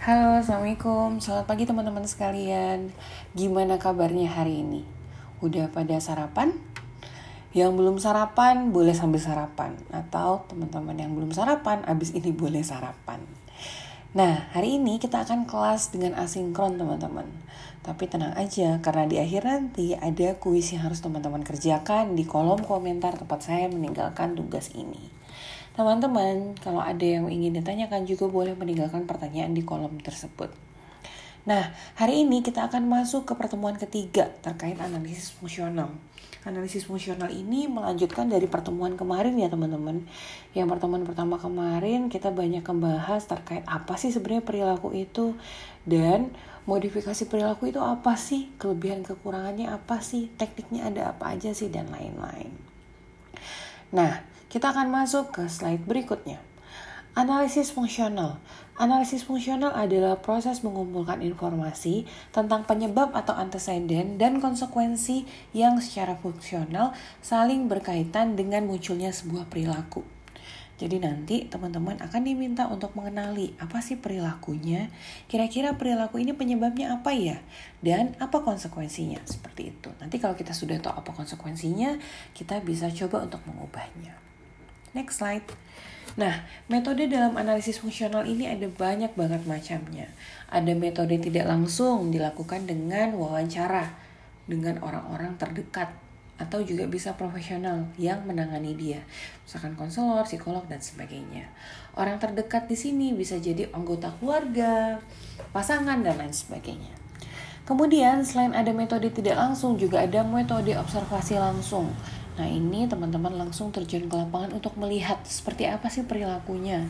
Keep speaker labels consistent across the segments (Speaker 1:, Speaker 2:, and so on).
Speaker 1: Halo, Assalamualaikum. Selamat pagi teman-teman sekalian. Gimana kabarnya hari ini? Udah pada sarapan? Yang belum sarapan boleh sambil sarapan atau teman-teman yang belum sarapan abis ini boleh sarapan. Nah, hari ini kita akan kelas dengan asinkron teman-teman. Tapi tenang aja, karena di akhir nanti ada kuis yang harus teman-teman kerjakan di kolom komentar tempat saya meninggalkan tugas ini. Teman-teman, kalau ada yang ingin ditanyakan juga boleh meninggalkan pertanyaan di kolom tersebut. Nah, hari ini kita akan masuk ke pertemuan ketiga terkait analisis fungsional. Analisis fungsional ini melanjutkan dari pertemuan kemarin ya teman-teman. Yang pertemuan pertama kemarin kita banyak membahas terkait apa sih sebenarnya perilaku itu dan modifikasi perilaku itu apa sih, kelebihan kekurangannya apa sih, tekniknya ada apa aja sih dan lain-lain. Nah, kita akan masuk ke slide berikutnya. Analisis fungsional. Analisis fungsional adalah proses mengumpulkan informasi tentang penyebab atau antecedent dan konsekuensi yang secara fungsional saling berkaitan dengan munculnya sebuah perilaku. Jadi nanti teman-teman akan diminta untuk mengenali apa sih perilakunya, kira-kira perilaku ini penyebabnya apa ya, dan apa konsekuensinya, seperti itu. Nanti kalau kita sudah tahu apa konsekuensinya, kita bisa coba untuk mengubahnya. Next slide. Nah, metode dalam analisis fungsional ini ada banyak banget macamnya. Ada metode tidak langsung dilakukan dengan wawancara dengan orang-orang terdekat atau juga bisa profesional yang menangani dia, misalkan konselor, psikolog dan sebagainya. Orang terdekat di sini bisa jadi anggota keluarga, pasangan dan lain sebagainya. Kemudian selain ada metode tidak langsung juga ada metode observasi langsung Nah ini teman-teman langsung terjun ke lapangan untuk melihat seperti apa sih perilakunya.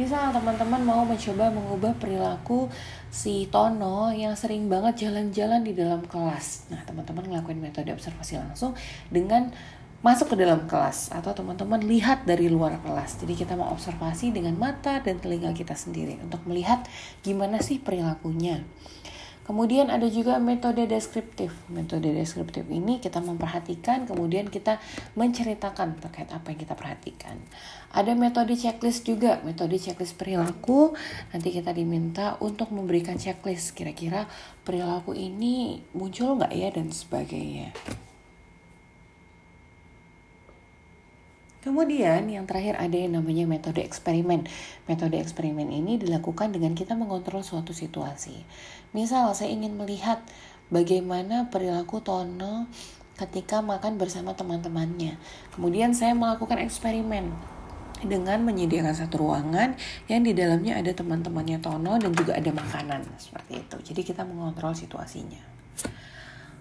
Speaker 1: Misal teman-teman mau mencoba mengubah perilaku si Tono yang sering banget jalan-jalan di dalam kelas. Nah teman-teman ngelakuin metode observasi langsung dengan masuk ke dalam kelas atau teman-teman lihat dari luar kelas. Jadi kita mau observasi dengan mata dan telinga kita sendiri untuk melihat gimana sih perilakunya. Kemudian ada juga metode deskriptif. Metode deskriptif ini kita memperhatikan, kemudian kita menceritakan terkait apa yang kita perhatikan. Ada metode checklist juga, metode checklist perilaku. Nanti kita diminta untuk memberikan checklist kira-kira perilaku ini muncul nggak ya dan sebagainya. Kemudian yang terakhir ada yang namanya metode eksperimen. Metode eksperimen ini dilakukan dengan kita mengontrol suatu situasi. Misal saya ingin melihat bagaimana perilaku Tono ketika makan bersama teman-temannya. Kemudian saya melakukan eksperimen dengan menyediakan satu ruangan yang di dalamnya ada teman-temannya Tono dan juga ada makanan seperti itu. Jadi kita mengontrol situasinya.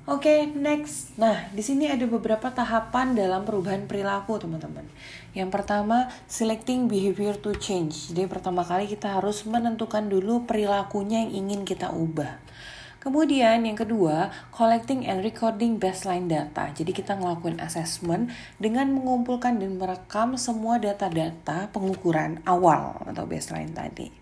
Speaker 1: Oke, okay, next. Nah, di sini ada beberapa tahapan dalam perubahan perilaku, teman-teman. Yang pertama, selecting behavior to change. Jadi, pertama kali kita harus menentukan dulu perilakunya yang ingin kita ubah. Kemudian yang kedua, collecting and recording baseline data. Jadi kita ngelakuin assessment dengan mengumpulkan dan merekam semua data-data pengukuran awal atau baseline tadi.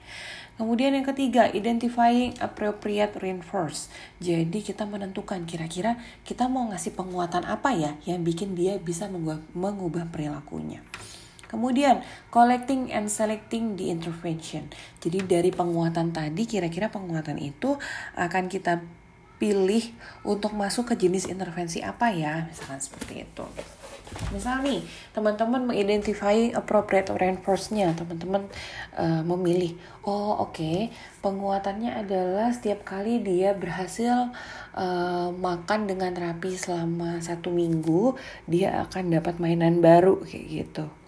Speaker 1: Kemudian yang ketiga, identifying appropriate reinforce. Jadi kita menentukan kira-kira kita mau ngasih penguatan apa ya yang bikin dia bisa mengubah, perilakunya. Kemudian collecting and selecting the intervention. Jadi dari penguatan tadi kira-kira penguatan itu akan kita pilih untuk masuk ke jenis intervensi apa ya, misalkan seperti itu. Misal nih, teman-teman mengidentify appropriate reinforce-nya, teman-teman uh, memilih, oh oke, okay, penguatannya adalah setiap kali dia berhasil uh, makan dengan rapi selama satu minggu, dia akan dapat mainan baru kayak gitu.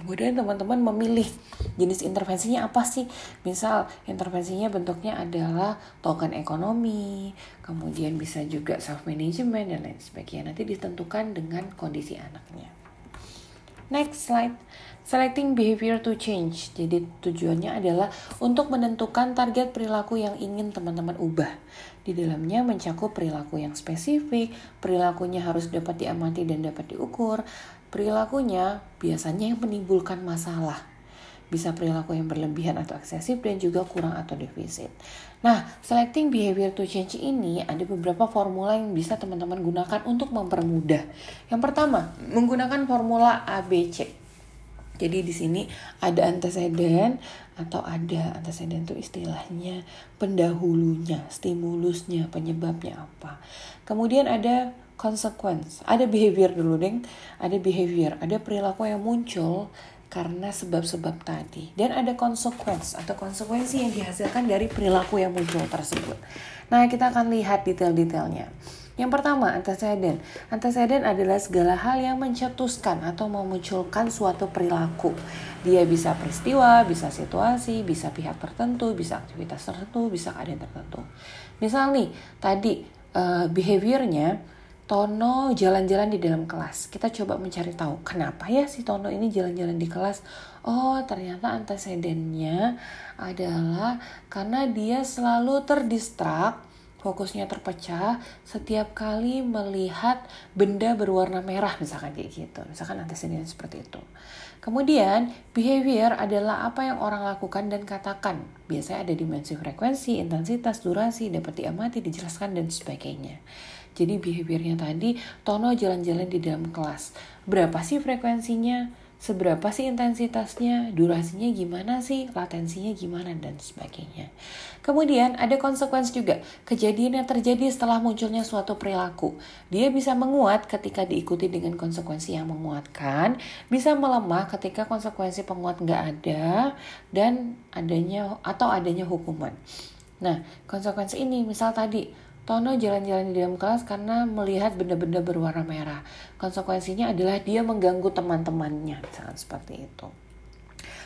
Speaker 1: Kemudian teman-teman memilih jenis intervensinya apa sih? Misal intervensinya bentuknya adalah token ekonomi, kemudian bisa juga self management dan lain sebagainya. Nanti ditentukan dengan kondisi anaknya. Next slide. Selecting behavior to change. Jadi tujuannya adalah untuk menentukan target perilaku yang ingin teman-teman ubah. Di dalamnya mencakup perilaku yang spesifik, perilakunya harus dapat diamati dan dapat diukur, Perilakunya biasanya yang menimbulkan masalah. Bisa perilaku yang berlebihan atau eksesif dan juga kurang atau defisit. Nah, selecting behavior to change ini ada beberapa formula yang bisa teman-teman gunakan untuk mempermudah. Yang pertama, menggunakan formula ABC. Jadi di sini ada antecedent atau ada antecedent itu istilahnya pendahulunya, stimulusnya, penyebabnya apa. Kemudian ada consequence, ada behavior dulu deng, ada behavior, ada perilaku yang muncul karena sebab-sebab tadi dan ada consequence atau konsekuensi yang dihasilkan dari perilaku yang muncul tersebut. Nah, kita akan lihat detail-detailnya. Yang pertama, antecedent. Antecedent adalah segala hal yang mencetuskan atau memunculkan suatu perilaku. Dia bisa peristiwa, bisa situasi, bisa pihak tertentu, bisa aktivitas tertentu, bisa keadaan tertentu. Misal nih, tadi uh, behaviornya Tono jalan-jalan di dalam kelas. Kita coba mencari tahu kenapa ya si Tono ini jalan-jalan di kelas. Oh, ternyata antecedennya adalah karena dia selalu terdistrak fokusnya terpecah setiap kali melihat benda berwarna merah misalkan kayak gitu misalkan antecedent seperti itu kemudian behavior adalah apa yang orang lakukan dan katakan biasanya ada dimensi frekuensi intensitas durasi dapat diamati dijelaskan dan sebagainya jadi behaviornya tadi Tono jalan-jalan di dalam kelas. Berapa sih frekuensinya? Seberapa sih intensitasnya, durasinya gimana sih, latensinya gimana, dan sebagainya. Kemudian ada konsekuensi juga, kejadian yang terjadi setelah munculnya suatu perilaku. Dia bisa menguat ketika diikuti dengan konsekuensi yang menguatkan, bisa melemah ketika konsekuensi penguat nggak ada, dan adanya atau adanya hukuman. Nah, konsekuensi ini misal tadi Tono jalan-jalan di dalam kelas karena melihat benda-benda berwarna merah. Konsekuensinya adalah dia mengganggu teman-temannya, misalkan seperti itu.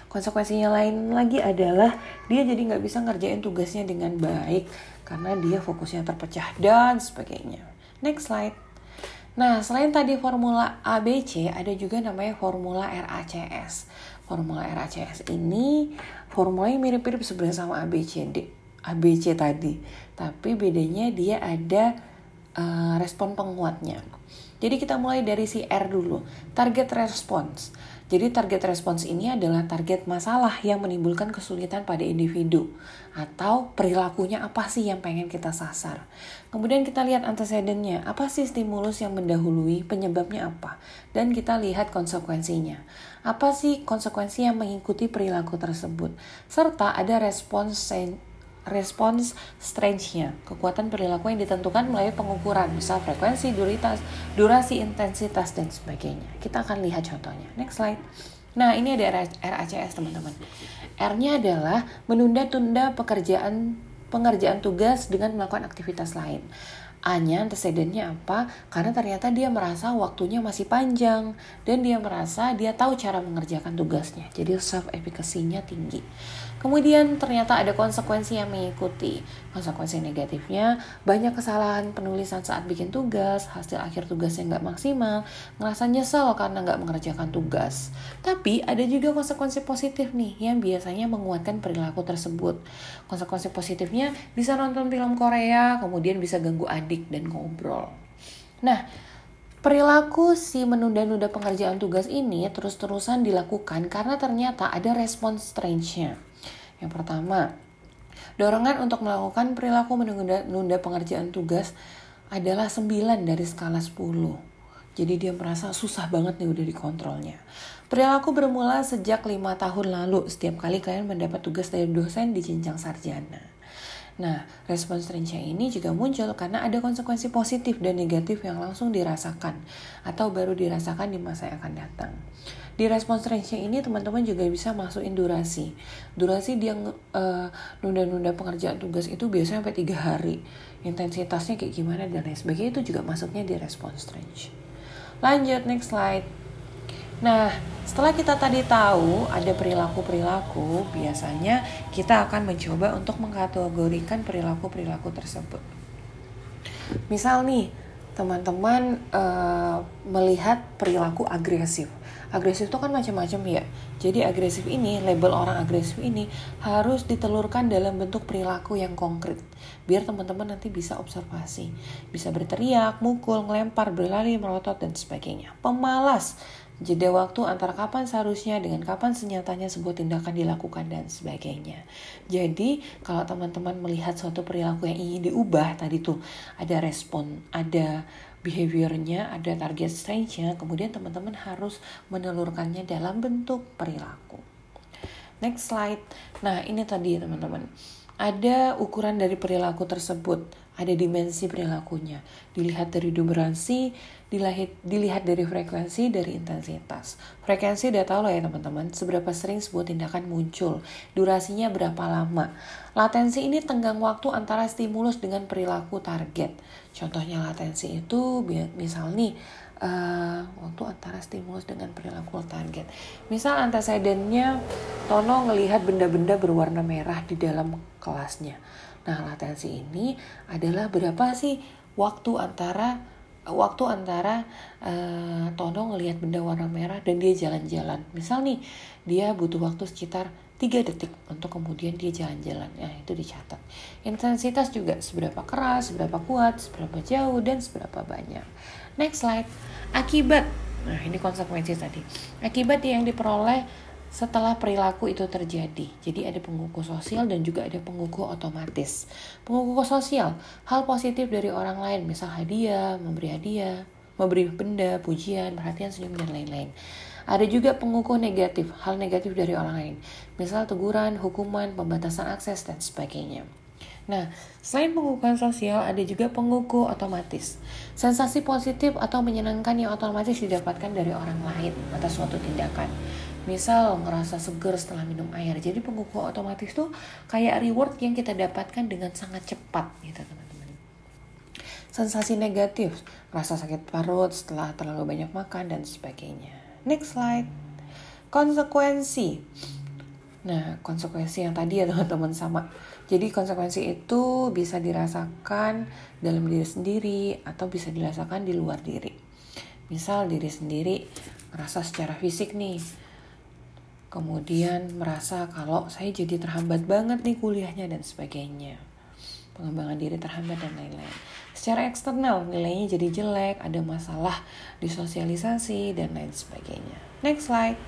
Speaker 1: Konsekuensinya lain lagi adalah dia jadi nggak bisa ngerjain tugasnya dengan baik karena dia fokusnya terpecah dan sebagainya. Next slide. Nah, selain tadi formula ABC, ada juga namanya formula RACS. Formula RACS ini formulanya mirip-mirip sebenarnya sama ABCD ABC tadi tapi bedanya dia ada uh, respon penguatnya jadi kita mulai dari si R dulu target response jadi target response ini adalah target masalah yang menimbulkan kesulitan pada individu atau perilakunya apa sih yang pengen kita sasar. Kemudian kita lihat antecedentnya, apa sih stimulus yang mendahului, penyebabnya apa, dan kita lihat konsekuensinya. Apa sih konsekuensi yang mengikuti perilaku tersebut, serta ada respons respons strange-nya, kekuatan perilaku yang ditentukan melalui pengukuran, misal frekuensi, duritas, durasi, intensitas, dan sebagainya. Kita akan lihat contohnya. Next slide. Nah, ini ada RACS, teman-teman. R-nya adalah menunda-tunda pekerjaan pengerjaan tugas dengan melakukan aktivitas lain. A-nya antecedennya apa? Karena ternyata dia merasa waktunya masih panjang dan dia merasa dia tahu cara mengerjakan tugasnya. Jadi self efficacy-nya tinggi. Kemudian ternyata ada konsekuensi yang mengikuti. Konsekuensi negatifnya banyak kesalahan penulisan saat bikin tugas, hasil akhir tugasnya nggak maksimal, ngerasa nyesel karena nggak mengerjakan tugas. Tapi ada juga konsekuensi positif nih yang biasanya menguatkan perilaku tersebut. Konsekuensi positifnya bisa nonton film Korea, kemudian bisa ganggu adik dan ngobrol. Nah, Perilaku si menunda-nunda pengerjaan tugas ini terus-terusan dilakukan karena ternyata ada respon strange-nya. Yang pertama, dorongan untuk melakukan perilaku menunda pengerjaan tugas adalah 9 dari skala 10. Jadi dia merasa susah banget nih udah dikontrolnya. Perilaku bermula sejak lima tahun lalu setiap kali kalian mendapat tugas dari dosen di jenjang sarjana. Nah, respon strange ini juga muncul karena ada konsekuensi positif dan negatif yang langsung dirasakan atau baru dirasakan di masa yang akan datang. Di respons range ini teman-teman juga bisa masukin durasi. Durasi dia uh, nunda-nunda pengerjaan tugas itu biasanya sampai tiga hari. Intensitasnya kayak gimana dan lain sebagainya itu juga masuknya di respons range. Lanjut next slide. Nah, setelah kita tadi tahu ada perilaku-perilaku, biasanya kita akan mencoba untuk mengkategorikan perilaku-perilaku tersebut. Misal nih, teman-teman uh, melihat perilaku agresif. Agresif itu kan macam-macam ya. Jadi agresif ini label orang agresif ini harus ditelurkan dalam bentuk perilaku yang konkret. Biar teman-teman nanti bisa observasi. Bisa berteriak mukul ngelempar berlari merotot dan sebagainya. Pemalas jeda waktu antara kapan seharusnya dengan kapan senyatanya sebuah tindakan dilakukan dan sebagainya. Jadi kalau teman-teman melihat suatu perilaku yang ingin diubah tadi tuh ada respon, ada behaviornya, ada target stage-nya, kemudian teman-teman harus menelurkannya dalam bentuk perilaku. Next slide. Nah, ini tadi teman-teman. Ada ukuran dari perilaku tersebut, ada dimensi perilakunya. Dilihat dari durasi, dilihat, dilihat dari frekuensi, dari intensitas. Frekuensi udah tahu lah ya teman-teman, seberapa sering sebuah tindakan muncul, durasinya berapa lama. Latensi ini tenggang waktu antara stimulus dengan perilaku target. Contohnya latensi itu misal nih, uh, waktu antara stimulus dengan perilaku target. Misal antecedennya Tono ngelihat benda-benda berwarna merah di dalam kelasnya. Nah, latensi ini adalah berapa sih waktu antara waktu antara uh, Tono ngelihat benda warna merah dan dia jalan-jalan. Misal nih, dia butuh waktu sekitar 3 detik untuk kemudian dia jalan-jalan. Nah, itu dicatat. Intensitas juga seberapa keras, seberapa kuat, seberapa jauh, dan seberapa banyak. Next slide. Akibat. Nah, ini konsekuensi tadi. Akibat yang diperoleh setelah perilaku itu terjadi. Jadi ada pengukur sosial dan juga ada pengukur otomatis. Pengukur sosial, hal positif dari orang lain, misal hadiah, memberi hadiah, memberi benda, pujian, perhatian, senyum, dan lain-lain. Ada juga pengukur negatif, hal negatif dari orang lain, misal teguran, hukuman, pembatasan akses, dan sebagainya. Nah, selain pengukuran sosial, ada juga pengukur otomatis. Sensasi positif atau menyenangkan yang otomatis didapatkan dari orang lain atas suatu tindakan. Misal ngerasa seger setelah minum air. Jadi pengukur otomatis tuh kayak reward yang kita dapatkan dengan sangat cepat gitu teman-teman. Sensasi negatif rasa sakit perut setelah terlalu banyak makan dan sebagainya. Next slide. Konsekuensi. Nah konsekuensi yang tadi ya teman-teman sama jadi konsekuensi itu bisa dirasakan dalam diri sendiri atau bisa dirasakan di luar diri. Misal diri sendiri merasa secara fisik nih kemudian merasa kalau saya jadi terhambat banget nih kuliahnya dan sebagainya. Pengembangan diri terhambat dan lain-lain. Secara eksternal nilainya jadi jelek ada masalah di sosialisasi dan lain sebagainya. Next slide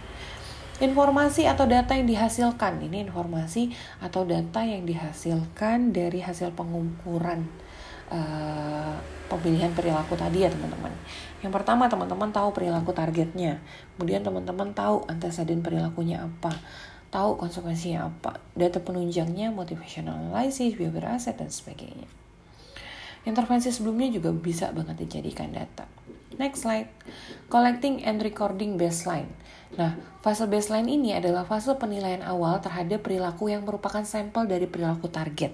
Speaker 1: informasi atau data yang dihasilkan ini informasi atau data yang dihasilkan dari hasil pengukuran uh, pemilihan perilaku tadi ya teman-teman. Yang pertama teman-teman tahu perilaku targetnya, kemudian teman-teman tahu antecedent perilakunya apa, tahu konsekuensinya apa, data penunjangnya, motivational analysis, behavior asset dan sebagainya. Intervensi sebelumnya juga bisa banget dijadikan data. Next slide, collecting and recording baseline. Nah, fase baseline ini adalah fase penilaian awal terhadap perilaku yang merupakan sampel dari perilaku target.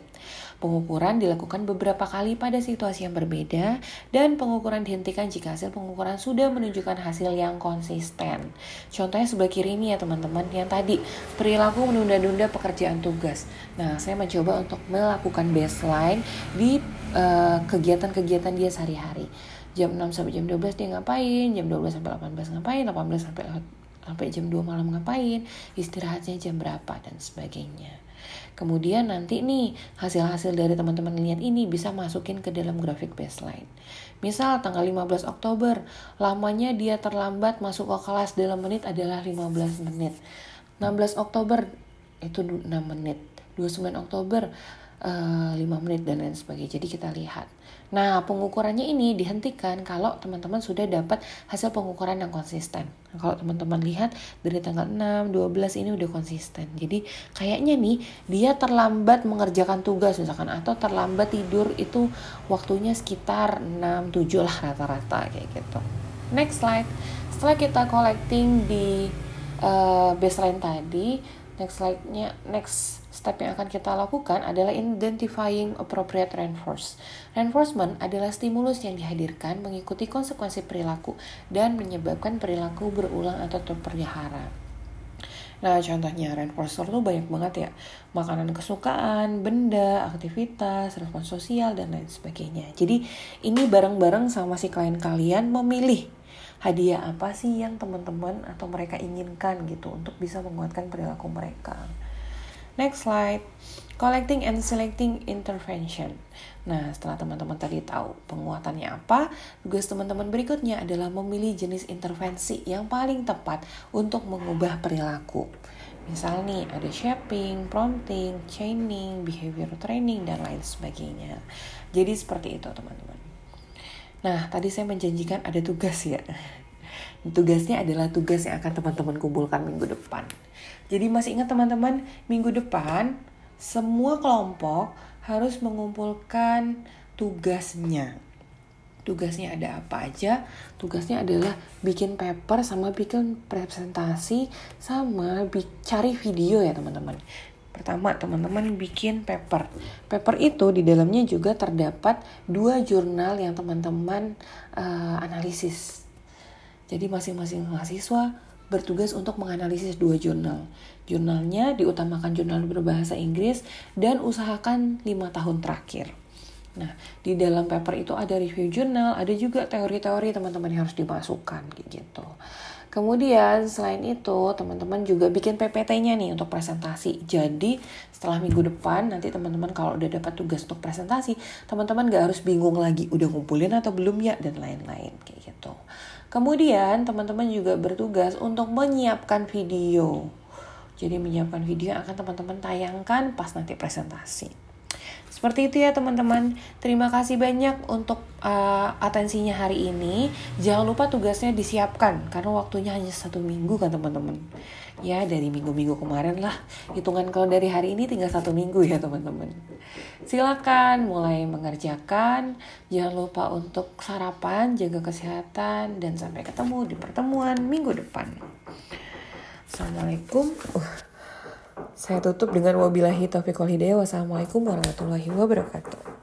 Speaker 1: Pengukuran dilakukan beberapa kali pada situasi yang berbeda dan pengukuran dihentikan jika hasil pengukuran sudah menunjukkan hasil yang konsisten. Contohnya sebelah kiri ini ya teman-teman, yang tadi perilaku menunda-nunda pekerjaan tugas. Nah, saya mencoba untuk melakukan baseline di eh, kegiatan-kegiatan uh, dia sehari-hari. Jam 6 sampai jam 12 dia ngapain, jam 12 sampai 18 ngapain, 18 sampai sampai jam 2 malam ngapain, istirahatnya jam berapa dan sebagainya. Kemudian nanti nih hasil-hasil dari teman-teman lihat ini bisa masukin ke dalam grafik baseline. Misal tanggal 15 Oktober, lamanya dia terlambat masuk ke kelas dalam menit adalah 15 menit. 16 Oktober itu 6 menit. 29 Oktober 5 menit dan lain sebagainya. Jadi kita lihat. Nah, pengukurannya ini dihentikan kalau teman-teman sudah dapat hasil pengukuran yang konsisten. Nah, kalau teman-teman lihat dari tanggal 6, 12 ini udah konsisten. Jadi kayaknya nih dia terlambat mengerjakan tugas misalkan atau terlambat tidur itu waktunya sekitar 6, 7 lah rata-rata kayak gitu. Next slide. Setelah kita collecting di uh, baseline tadi, next slide-nya next step yang akan kita lakukan adalah identifying appropriate reinforce. Reinforcement adalah stimulus yang dihadirkan mengikuti konsekuensi perilaku dan menyebabkan perilaku berulang atau terpelihara. Nah, contohnya reinforcer tuh banyak banget ya. Makanan kesukaan, benda, aktivitas, respon sosial, dan lain sebagainya. Jadi, ini bareng-bareng sama si klien kalian memilih hadiah apa sih yang teman-teman atau mereka inginkan gitu untuk bisa menguatkan perilaku mereka. Next slide. Collecting and selecting intervention. Nah, setelah teman-teman tadi tahu penguatannya apa, tugas teman-teman berikutnya adalah memilih jenis intervensi yang paling tepat untuk mengubah perilaku. Misal nih, ada shaping, prompting, chaining, behavior training, dan lain sebagainya. Jadi seperti itu teman-teman. Nah, tadi saya menjanjikan ada tugas ya. Tugasnya adalah tugas yang akan teman-teman kumpulkan minggu depan. Jadi masih ingat teman-teman, minggu depan semua kelompok harus mengumpulkan tugasnya. Tugasnya ada apa aja? Tugasnya adalah bikin paper sama bikin presentasi sama cari video ya teman-teman. Pertama, teman-teman bikin paper. Paper itu di dalamnya juga terdapat dua jurnal yang teman-teman uh, analisis. Jadi masing-masing mahasiswa bertugas untuk menganalisis dua jurnal. Jurnalnya diutamakan jurnal berbahasa Inggris dan usahakan lima tahun terakhir. Nah, di dalam paper itu ada review jurnal, ada juga teori-teori teman-teman yang harus dimasukkan gitu. Kemudian selain itu teman-teman juga bikin PPT-nya nih untuk presentasi. Jadi setelah minggu depan nanti teman-teman kalau udah dapat tugas untuk presentasi, teman-teman gak harus bingung lagi udah ngumpulin atau belum ya dan lain-lain kayak gitu. Kemudian teman-teman juga bertugas untuk menyiapkan video. Jadi menyiapkan video yang akan teman-teman tayangkan pas nanti presentasi. Seperti itu ya teman-teman. Terima kasih banyak untuk uh, atensinya hari ini. Jangan lupa tugasnya disiapkan karena waktunya hanya satu minggu kan teman-teman. Ya dari minggu-minggu kemarin lah. Hitungan kalau dari hari ini tinggal satu minggu ya teman-teman. Silakan mulai mengerjakan. Jangan lupa untuk sarapan, jaga kesehatan dan sampai ketemu di pertemuan minggu depan. Assalamualaikum. Uh. Saya tutup dengan wabillahi taufiq wal hidayah. Wassalamualaikum warahmatullahi wabarakatuh.